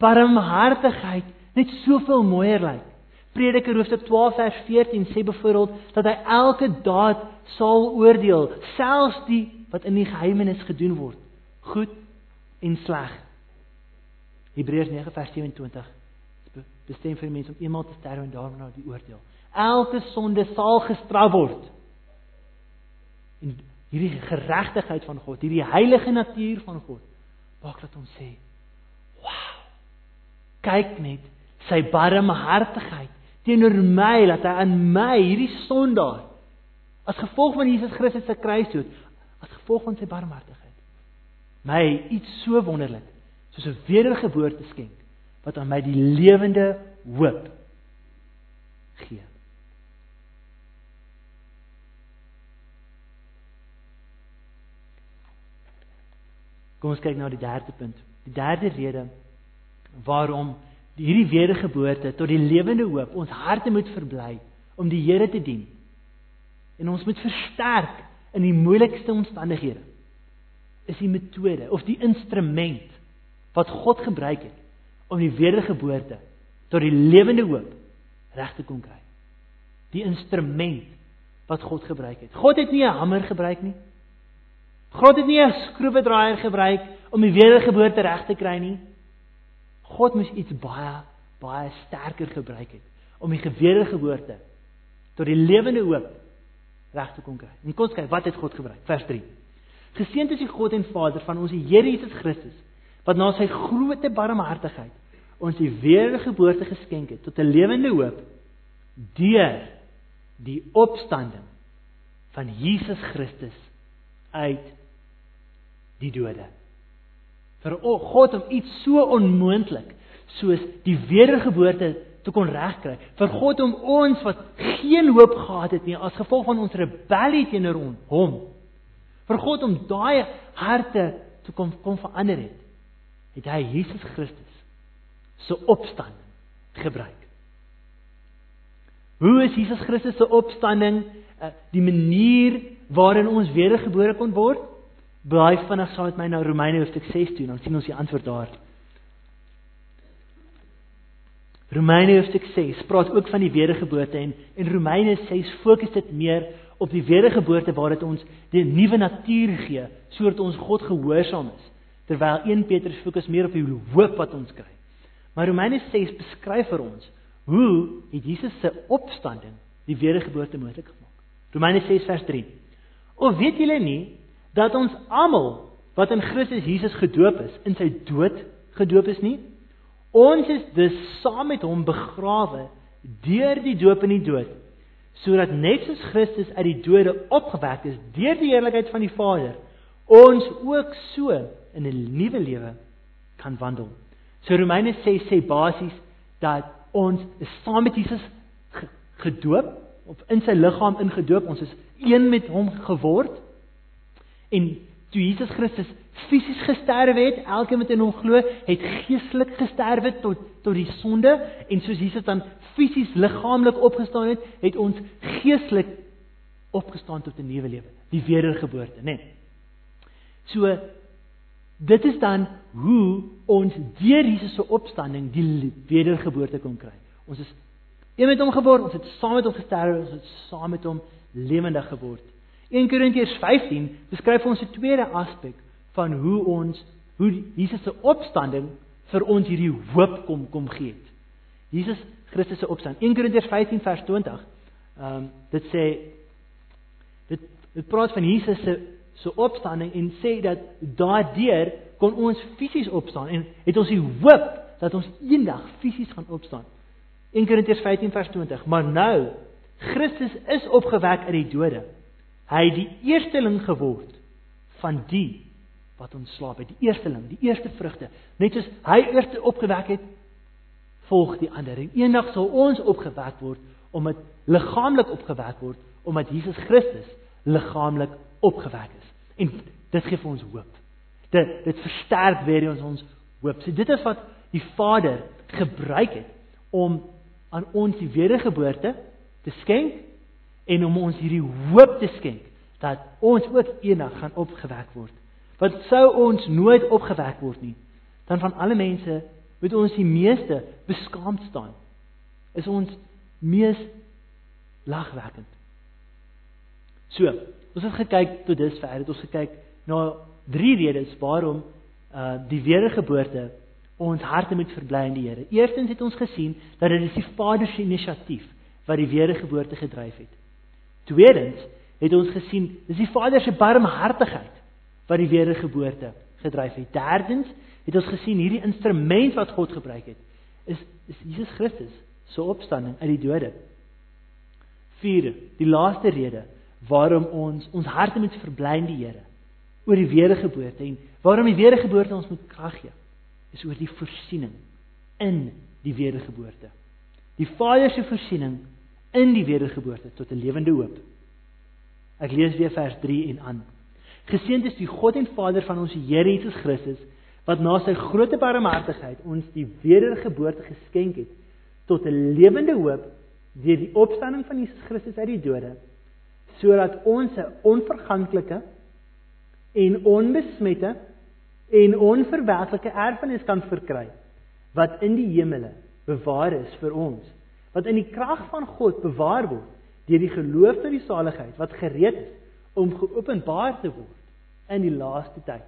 barmhartigheid net soveel mooier lyk. Prediker hoofstuk 12 vers 14 sê byvoorbeeld dat hy elke daad sal oordeel, selfs die wat in die geheimenis gedoen word, goed en sleg. Hebreërs 9 vers 27 bestem vir mense om eenmaal te sterwe en daarna die oordeel. Elke sonde sal gestraf word. En hierdie geregtigheid van God, hierdie heilige natuur van God, maak dat ons sê, "Wow! Kyk net sy barmhartigheid teenoor my, dat hy aan my hierdie sondaar as gevolg van Jesus Christus se kruisdood, as gevolg van sy barmhartigheid my iets so wonderlik soos 'n wedergeboorte skenk wat aan my die lewende hoop gee. Kom ons kyk nou die derde punt. Die derde rede waarom hierdie wedergeboorte tot die lewende hoop ons harte moet verbly om die Here te dien. En ons moet versterk in die moeilikste omstandighede is die metode of die instrument wat God gebruik het om die wedergeboorte tot die lewende hoop reg te kon kry. Die instrument wat God gebruik het. God het nie 'n hamer gebruik nie. God het nie 'n skroewedraaier gebruik om die wedergeboorte reg te kry nie. God moes iets baie baie sterker gebruik het om die wedergeboorte tot die lewende hoop reg te kon kry. En kom ons kyk wat het God gebruik. Vers 3. Geseënd is die God en Vader van ons Here Jesus Christus wat na sy groote barmhartigheid ons die wedergeboorte geskenk het tot 'n lewende hoop deur die opstanding van Jesus Christus uit die dode. Vir God om iets so onmoontlik soos die wedergeboorte te kon regkry, vir God om ons wat geen hoop gehad het nie as gevolg van ons rebellie teenoor hom, vir God om daai harte te kom kom verander het, het hy Jesus Christus se opstanding gebruik. Hoe is Jesus Christus se opstanding uh, die manier waarin ons wedergebore kon word? Blaai vinnig saam met my na Romeine hoofstuk 6 toe, dan sien ons die antwoord daar. Romeine hoofstuk 6 praat ook van die wedergeboorte en en Romeine 6 fokus dit meer op die wedergeboorte waar dit ons die nuwe natuur gee sodat ons God gehoorsaam is terwyl 1 Petrus fokus meer op die hoop wat ons kry. Maar Romeine 6 beskryf vir ons hoe het Jesus se opstanding die wedergeboorte moontlik gemaak. Romeine 6 vers 3. Of weet julle nie dat ons almal wat in Christus Jesus gedoop is, in sy dood gedoop is nie? Ons is dus saam met hom begrawe deur die doop in die dood sodat net soos Christus uit die dode opgewek is deur die heerlikheid van die Vader, ons ook so in 'n nuwe lewe kan wandel. So Romeine 6 sê basies dat ons is saam met Jesus gedoop of in sy liggaam ingedoop, ons is een met hom geword. En toe Jesus Christus fisies gesterf het, elkeen wat in hom glo, het geestelik gesterf tot tot die sonde en soos Jesus dan fisies liggaamlik opgestaan het, het ons geestelik opgestaan tot 'n nuwe lewe, die wedergeboorte, né? Nee. So dit is dan hoe ons deur Jesus se opstanding die wedergeboorte kon kry. Ons is een met hom geword, ons het saam met hom gesterf, ons het saam met hom lewendig geword. 1 Korintiërs 15 beskryf ons 'n tweede aspek van hoe ons hoe Jesus se opstanding vir ons hierdie hoop kom kom gee het. Jesus Christus se opstanding. 1 Korintiërs 15 vers 20. Ehm um, dit sê Dit dit praat van Jesus se se opstanding en sê dat daardeur kon ons fisies opstaan en het ons die hoop dat ons eendag fisies gaan opstaan. 1 Korintiërs 15 vers 20. Maar nou Christus is opgewek uit die dode. Hy het die eersteling geword van die wat ontslaap het, die eersteling, die eerste vrugte. Net soos hy eers opgewek het, volg die ander. En eendag sal ons opgewek word omdat liggaamlik opgewek word omdat Jesus Christus liggaamlik opgewek is. En dit gee vir ons hoop. Dit dit versterk weer ons ons hoop. So dit is wat die Vader gebruik het om aan ons die wedergeboorte te skenk en om ons hierdie hoop te skenk dat ons ook eendag gaan opgewek word. Want sou ons nooit opgewek word nie, dan van alle mense moet ons die meeste beskaamd staan. Is ons mees lagwekkend. So, ons het gekyk tot dusver, het ons gekyk na drie redes waarom uh die wedergeboorte ons harte moet verbly in die Here. Eerstens het ons gesien dat dit is die Vader se inisiatief wat die wedergeboorte gedryf het. Tweedens het ons gesien dis die Vader se barmhartigheid wat die wedergeboorte gedryf het. Derdens het ons gesien hierdie instrument wat God gebruik het is is Jesus Christus se opstanding uit die dode. Vierde, die laaste rede waarom ons ons harte moet verbly in die Here oor die wedergeboorte en waarom die wedergeboorte ons moet krag gee is oor die voorsiening in die wedergeboorte. Die Vader se voorsiening in die wedergeboorte tot 'n lewende hoop. Ek lees weer vers 3 en aan. Geseënd is die God en Vader van ons Here Jesus Christus wat na sy groote barmhartigheid ons die wedergeboorte geskenk het tot 'n lewende hoop deur die opstanding van Jesus Christus uit die dode sodat ons 'n onverganklike en onbesmette en onverwerklike erfenis kan verkry wat in die hemele bewaar is vir ons wat in die krag van God bewaar word deur die geloof tot die saligheid wat gereed is om geopenbaar te word in die laaste tyd.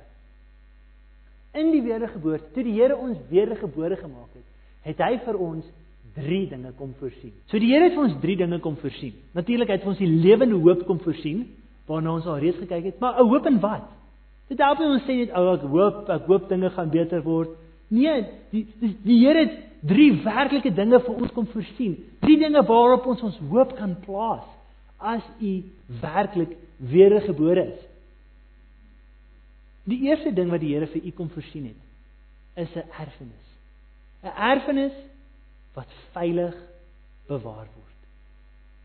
In die wedergeboorte toe die Here ons wedergebore gemaak het het hy vir ons drie dinge kom voorsien so die Here het vir ons drie dinge kom voorsien natuurlik het hy vir ons die lewende hoop kom voorsien waarna ons al reeds gekyk het maar 'n hoop in wat Dit help nie ons sê net ou ek hoop ek hoop dinge gaan beter word. Nee, die die, die Here het drie werklike dinge vir ons kom voorsien. Drie dinge waarop ons ons hoop kan plaas as u werklik wedergebore is. Die eerste ding wat die Here vir u kom voorsien het, is 'n erfenis. 'n Erfenis wat veilig bewaar word.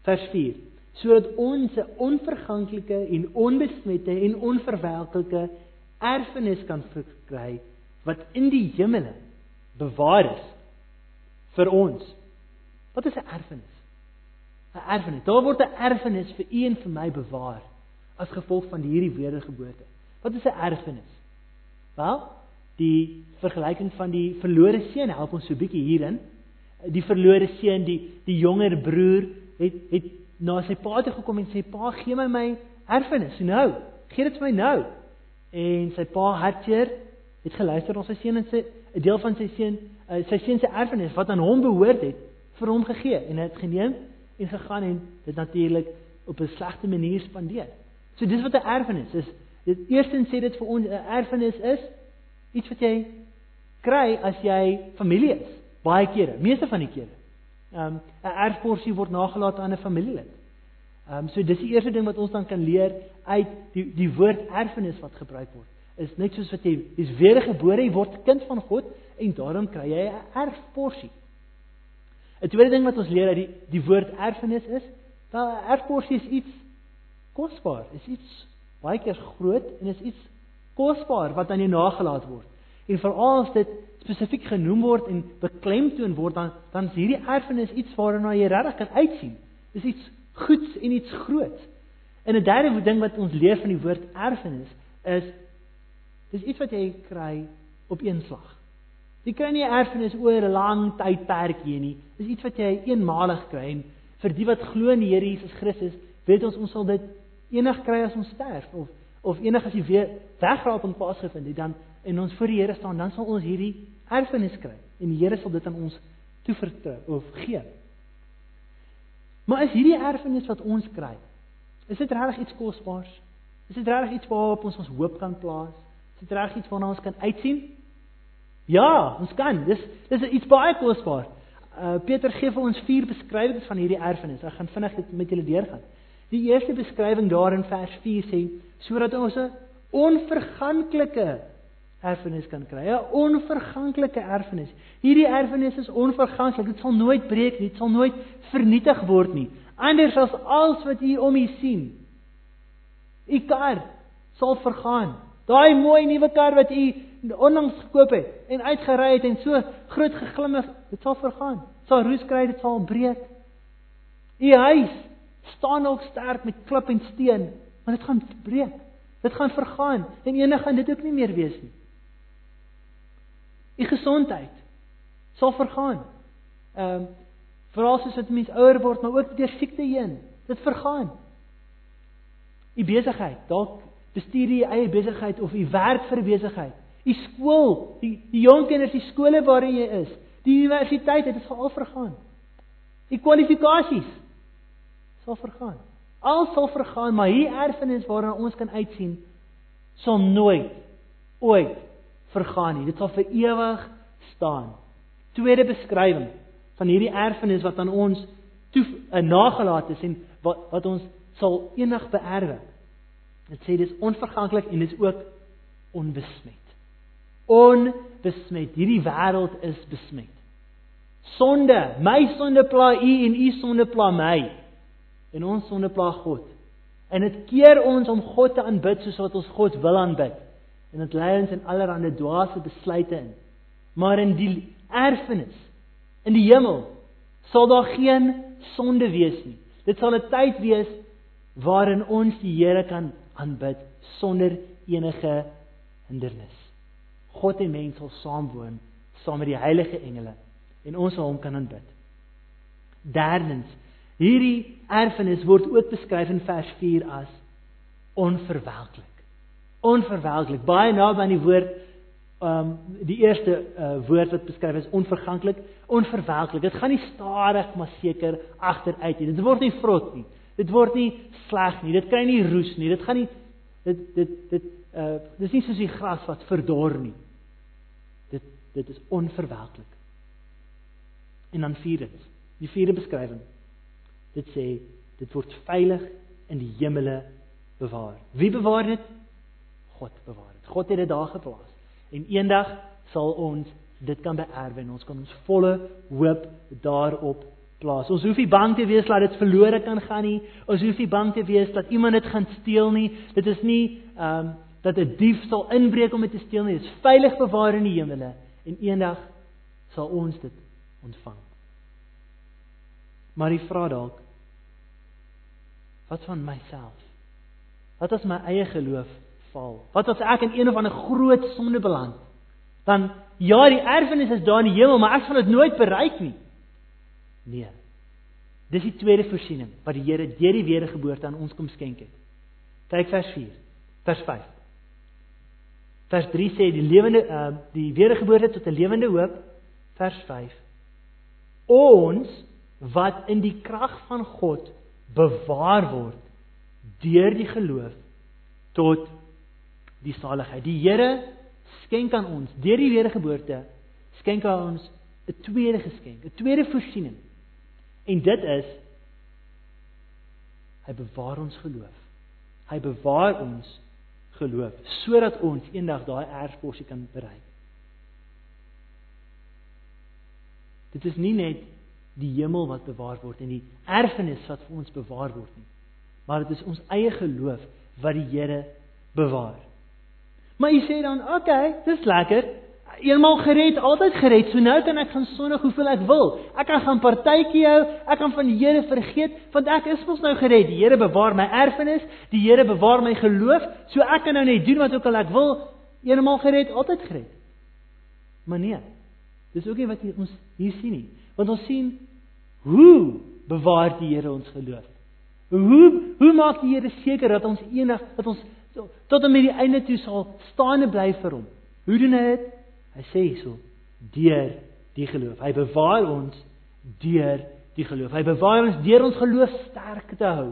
Vers 4 sodat ons 'n onverganklike en onbesmette en onverwelklike erfenis kan verkry wat in die hemele bewaar is vir ons. Wat is 'n erfenis? 'n Erfenis. Daar word 'n erfenis vir u en vir my bewaar as gevolg van hierdie wedergeboorte. Wat is 'n erfenis? Wel, die vergelyking van die verlore seun help ons so bietjie hierin. Die verlore seun, die die jonger broer het het na sy pa toe gekom en sê pa gee my my erfenis nou gee dit vir my nou. En sy pa hartseer het geluister na sy seun en sy 'n deel van sy seun uh, sy seun se erfenis wat aan hom behoort het vir hom gegee. En het geneem en gegaan en dit natuurlik op 'n slegte manier spandeer. So dis wat 'n erfenis is. Dit eerstens sê dit vir ons 'n erfenis is iets wat jy kry as jy familie is baie kere meeste van die kere Ehm um, 'n erfporsie word nagelaat aan 'n familielid. Ehm um, so dis die eerste ding wat ons dan kan leer uit die die woord erfenis wat gebruik word. Is net soos wat jy jy's wedergebore, jy word kind van God en daarom kry jy 'n erfporsie. 'n Tweede ding wat ons leer uit die die woord erfenis is, dat 'n erfporsie is iets kosbaar, is iets baie keer groot en is iets kosbaar wat aan jou nagelaat word. En veral as dit spesifiek genoem word en beklemtoon word dan dan is hierdie erfenis iets waarna jy regtig kan uitsien. Dis iets goeds en iets groots. En 'n derde ding wat ons leer van die woord erfenis is dis iets wat jy kry op een slag. Jy kry nie erfenis oor 'n lang tydperk hier nie. Dis iets wat jy eenmalig kry en vir die wat glo in die Here Jesus Christus, weet ons ons sal dit eendag kry as ons sterf of of eendag as jy weer wegraap en vasgevind het dan en ons voor die Here staan, dan sal ons hierdie erfenis kry en die Here sal dit aan ons toevertrou of gee. Maar is hierdie erfenis wat ons kry, Is dit regtig iets kosbaars? Is dit regtig iets waarop ons ons hoop kan plaas? Is dit regtig iets waarna ons kan uitsien? Ja, ons kan. Dis dis iets baie kosbaar. Uh Peter gee vir ons vier beskrywings van hierdie erfenis. Ek gaan vinnig dit met julle deurgaan. Die eerste beskrywing daar in vers 4 sê sodat ons 'n onverganklike erfenis kan kry. 'n Onverganklike erfenis. Hierdie erfenis is onverganklik. Dit sal nooit breek nie. Dit sal nooit vernietig word nie. Anders as alles wat u om u sien. U kar sal vergaan. Daai mooi nuwe kar wat u onlangs gekoop het en uitgery het en so groot geglimmer, dit sal vergaan. Dit sal roes kry, dit sal breek. U huis staan nog sterk met klip en steen, maar dit gaan breek. Dit gaan vergaan en eendag gaan dit ook nie meer wees nie. U gesondheid sal vergaan. Ehm um, veral soos dit mens ouer word, maar ook deur siekte heen. Dit vergaan. U besigheid, dalk bestuur jy eie besigheid of jy werk vir 'n besigheid. Die skool, die die jong kinders, die skole waarin jy is, die universiteit, dit sal al vergaan. Die kwalifikasies sal vergaan. Al sal vergaan, maar hier erfenis waarna ons kan uitsien, sal nooit ooit vergaan nie. Dit sal vir ewig staan. Tweede beskrywing van hierdie erfenis wat aan ons toe uh, nagelaat is en wat wat ons sal eendag beerwe. Dit sê dis onverganklik en dis ook onbesmet. Onbesmet. Hierdie wêreld is besmet. Sonde, my sonde pla u en u sonde pla my. En ons sonde pla God. En dit keer ons om God te aanbid soos wat ons God wil aanbid. En dit lei ons in allerlei dwaase besluite in. Maar in die erfenis in die hemel sal daar geen sonde wees nie. Dit sal 'n tyd wees waarin ons die Here kan aanbid sonder enige hindernis. God en mens sal saamwoon saam met die heilige engele en ons sal hom kan aanbid. Derdens, hierdie erfenis word ook beskryf in vers 4 as onverwelklik. Onverwelklik, baie naby aan die woord um die eerste uh, woord wat beskryf is onverganklik, onverwelklik. Dit gaan nie stadig maar seker agteruit nie. Dit word nie vrot nie. Dit word nie sleg nie. Dit kry nie roes nie. Dit gaan nie dit dit dit uh dis nie soos die gras wat verdor nie. Dit dit is onverwelklik. En dan vierdens, die vierde beskrywing. Dit sê dit word veilig in die hemele bewaar. Wie bewaar dit? God bewaar dit. God het dit daar geplaas. En eendag sal ons dit kan beerwe en ons kan ons volle hoop daarop plaas. Ons hoef nie bang te wees dat dit verlore kan gaan nie. Ons hoef nie bang te wees dat iemand dit gaan steel nie. Dit is nie ehm um, dat 'n dief sal inbreek om dit te steel nie. Dit is veilig bewaar in die hemele en eendag sal ons dit ontvang. Maar die vraag dalk wat van myself? Wat as my eie geloof val? Wat as ek in een of ander groot sonde beland? Dan ja, die erfenis is daar in die hemel, maar ek sal dit nooit bereik nie. Nee. Dis die tweede voorsiening wat die Here deur die wedergeboorte aan ons kom skenk het. Kyk vers 4. Vers 5. Vers 3 sê die lewende uh die wedergeboorte tot 'n lewende hoop. Vers 5. Ons wat in die krag van God bewaar word deur die geloof tot die saligheid. Die Here skenk aan ons deur die wedergeboorte skenk aan ons 'n tweede geskenk, 'n tweede voorsiening. En dit is hy bewaar ons geloof. Hy bewaar ons geloof sodat ons eendag daai erfposie kan bereik. Dit is nie net die hemel wat bewaar word en die erfenis wat vir ons bewaar word nie, maar dit is ons eie geloof wat die Here bewaar. Maar jy sê dan, "Oké, okay, dis lekker eenmal gered, altyd gered. So nou kan ek gaan sondig hoeveel ek wil. Ek kan gaan partytjie hou, ek kan van die Here vergeet, want ek is mos nou gered. Die Here bewaar my erfenis, die Here bewaar my geloof, so ek kan nou net doen wat ook al ek wil. Eenmal gered, altyd gered. Maar nee. Dis ook nie wat ons hier sien nie. Want ons sien hoe bewaar die Here ons geloof. Hoe hoe maak die Here seker dat ons eendag dat ons tot en met die einde toe sal staande bly vir hom? Hoe doen hy dit? Hy sê hierso deur die geloof. Hy bewaar ons deur die geloof. Hy bewaar ons deur ons geloof sterk te hou.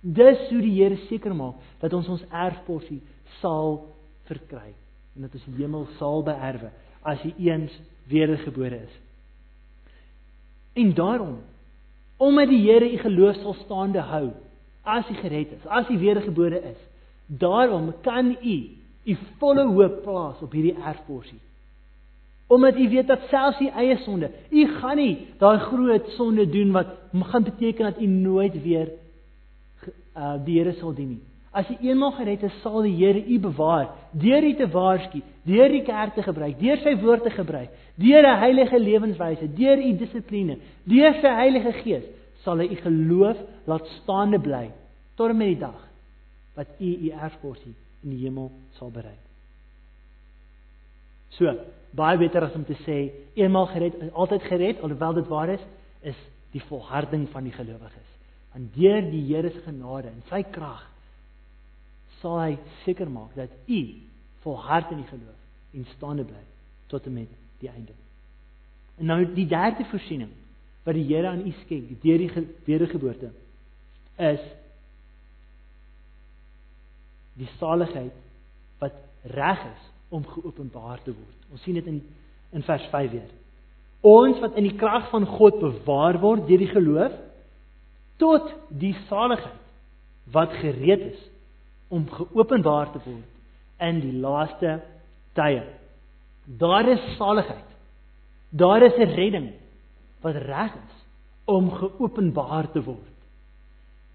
Dis hoe die Here seker maak dat ons ons erfporsie sal verkry en dat ons die hemel sal beerwe as hy eens wedergebore is. En daarom omdat die Here u geloof sal staande hou as u gered is, as u wedergebore is, daarom kan u u volle hoop plaas op hierdie erfporsie. Omdat u weet dat selfs u eie sonde, u gaan nie daai groot sonde doen wat gaan beteken dat u nooit weer uh die Here sal dien nie. As jy eenmaal gered is, sal die Here u bewaar deur u te waarsku, deur die kerk te gebruik, deur sy woord te gebruik, deur 'n heilige lewenswyse, deur u dissipline, deur sy Heilige Gees, sal hy u geloof laat staande bly tot en met die dag wat u u erfporsie in die hemel sal bereik. So, baie beter as om te sê eenmaal gered, altyd gered, alhoewel dit waar is, is die volharding van die gelowiges. Want deur die Here se genade en sy krag sal hy seker maak dat u volhard in die geloof en staande bly tot en met die einde. En nou die derde voorsiening wat die Here aan u skenk deur die wedergeboorte is die saligheid wat reg is om geopenbaar te word. Ons sien dit in in vers 5 weer. Ons wat in die krag van God bewaar word deur die geloof tot die saligheid wat gereed is om geopenbaar te word in die laaste tye. Daar is saligheid. Daar is 'n redding wat reg is om geopenbaar te word.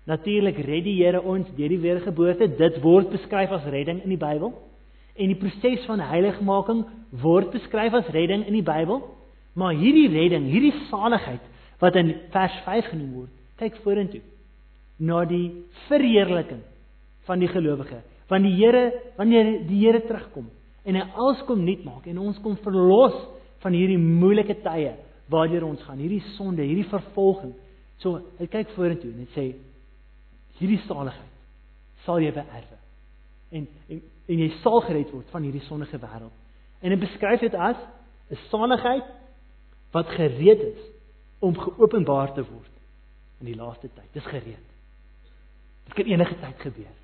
Natuurlik red die Here ons deur die wedergeboorte. Dit word beskryf as redding in die Bybel. En die proses van heiligmaking word beskryf as redding in die Bybel. Maar hierdie redding, hierdie saligheid wat in vers 5 genoem word, kyk vorentoe na die verheerliking van die gelowige. Want die Here, wanneer die Here terugkom en hy alles kom nuut maak en ons kom verlos van hierdie moeilike tye waardeur ons gaan, hierdie sonde, hierdie vervolging. So, hy kyk vorentoe en hy sê hierdie saligheid sal jy beerwe. En en en jy sal gered word van hierdie sondige wêreld. En hy beskryf dit as 'n saligheid wat gereed is om geopenbaar te word in die laaste tyd. Dis gereed. Dit kan enige tyd gebeur.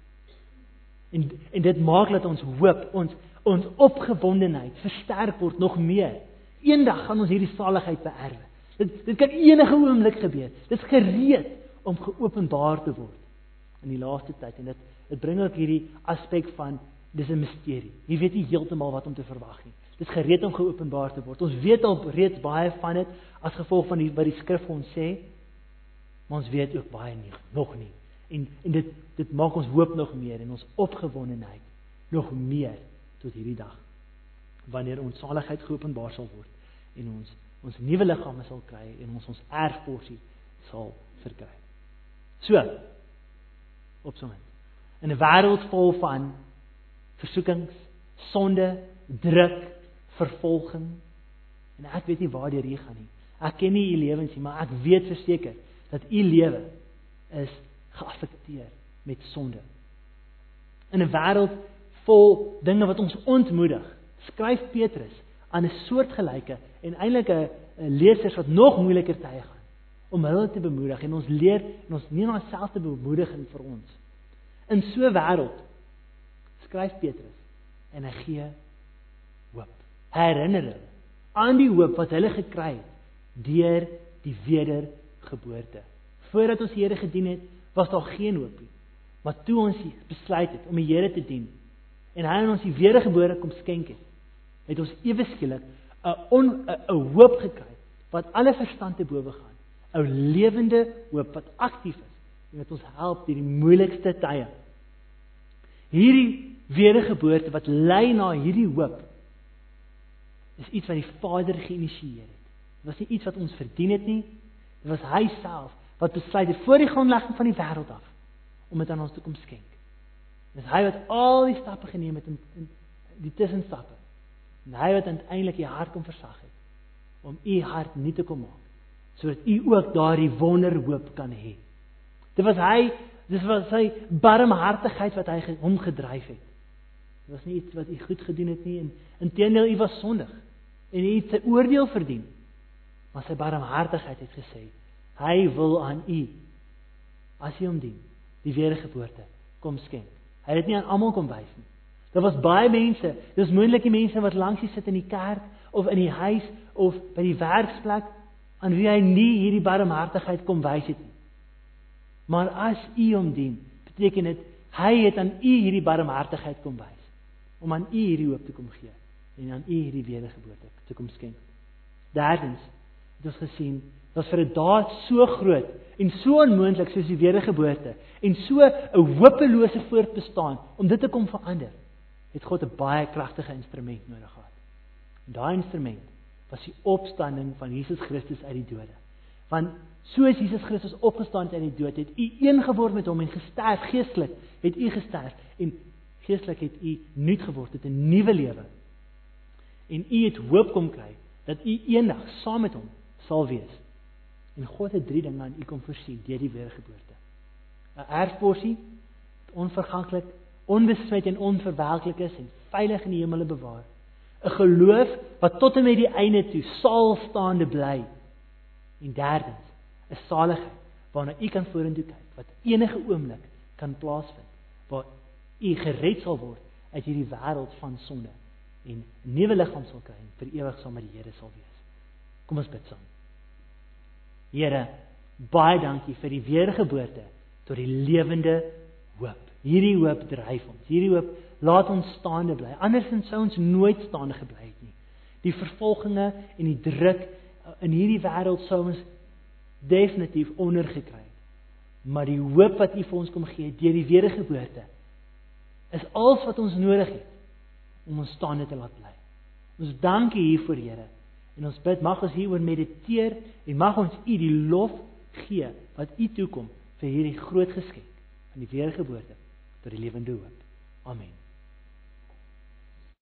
En en dit maak dat ons hoop, ons ons opgewondenheid versterk word nog meer. Eendag gaan ons hierdie saligheid beerwe. Dit dit kan enige oomblik gebeur. Dit is gereed om geopenbaar te word in die laaste tyd en dit dit bring ook hierdie aspek van dis 'n misterie. Jy weet nie heeltemal wat om te verwag nie. Dit is gereed om geopenbaar te word. Ons weet al reeds baie van dit as gevolg van die wat die skrif ons sê. Maar ons weet ook baie nie nog nie en en dit dit maak ons hoop nog meer en ons opgewondenheid nog meer tot hierdie dag wanneer ons saligheid geopenbaar sal word en ons ons nuwe liggame sal kry en ons ons erfporsie sal verkry. So opsomming. In 'n wêreld vol van versoekings, sonde, druk, vervolging en ek weet nie waar jy gaan nie. Ek ken nie u lewens nie, maar ek weet verseker dat u lewe is geaffekteer met sonde. In 'n wêreld vol dinge wat ons ontmoedig, skryf Petrus aan 'n soortgelyke en eintlik 'n lesers wat nog moeiliker tye gaan om hulle te bemoedig en ons leer en ons neem onsselfde bemoediging vir ons. In so 'n wêreld skryf Petrus en hy gee hoop. Herinner hulle aan die hoop wat hulle gekry het deur die wedergeboorte. Voordat ons Here gedien het, was daar geen hoop nie. Maar toe ons besluit het om die Here te dien en hy aan ons die wedergebore kom skenk het, het ons ewe skielik 'n 'n hoop gekry wat alle verstand te bowe gaan. 'n lewende hoop wat aktief is en wat ons help deur die moeilikste tye. Hierdie wedergeboorte wat lei na hierdie hoop is iets wat die Vader geïnisieer het. Dit was nie iets wat ons verdien het nie. Dit was hy self wat besluit het voor die grondlegging van die wêreld af om dit aan ons te kom skenk. Dis hy wat al die stappe geneem het in, in die tussenstappe. En hy wat uiteindelik die hart kom versag het om u hart nie te kom maak sodat u ook daardie wonderhoop kan hê. Dit was hy, dis was sy barmhartigheid wat hy hom gedryf het. Dit was nie iets wat u goed gedoen het nie en inteendeel u was sondig en u het sy oordeel verdien. Maar sy barmhartigheid het gesê, Hy wil aan u as jy hom dien, die wedergeboorte kom skenk. Hy het dit nie aan almal kom wys nie. Daar was baie mense, dis moontlik die mense wat langs hy sit in die kerk of in die huis of by die werksplek aan wie hy nie hierdie barmhartigheid kom wys het nie. Maar as u hom dien, beteken dit hy het aan u hierdie barmhartigheid kom wys om aan u hierdie hoop te kom gee en aan u hierdie wedergeboorte te kom skenk. Derdens het ons gesien dat vir 'n daad so groot en so onmoontlik soos die wedergeboorte en so 'n hopelose voortbestaan om dit te kom verander, het God 'n baie kragtige instrument nodig gehad. En daai instrument was die opstanding van Jesus Christus uit die dode. Want soos Jesus Christus opgestaan het uit die dood, het u een geword met hom en gesterf geestelik, het u gesterf en geestelik het u nuut geword, het 'n nuwe lewe. En u het hoop kom kry dat u eendag saam met hom sal wees. En God het drie dinge aan u kom voorsien deur die wedergeboorte. 'n Erfporsie, onverganklik, onbesmet en onverwelklik is en veilig in die hemele bewaar. 'n Geloof wat tot en met die einde toe sal staande bly. En derdens, 'n saligheid waarna u kan vorentoe kyk wat enige oomblik kan plaasvind waar u gered sal word uit hierdie wêreld van sonde en 'n nuwe liggaam sal kry en vir ewig saam met die Here sal wees. Kom ons bid saam. Here, baie dankie vir die wedergeboorte tot die lewende hoop. Hierdie hoop dryf ons. Hierdie hoop laat ons staande bly. Andersins sou ons nooit staande gebly het nie. Die vervolginge en die druk in hierdie wêreld sou ons definitief ondergekry het. Maar die hoop wat U vir ons kom gee deur die wedergeboorte is alles wat ons nodig het om ons staande te laat bly. Ons dankie hiervoor, Here. En ons bid mag ons hieroor mediteer en mag ons U die lof gee wat U toekom vir hierdie groot geskenk van die wedergeboorte tot die lewende hoop. Amen.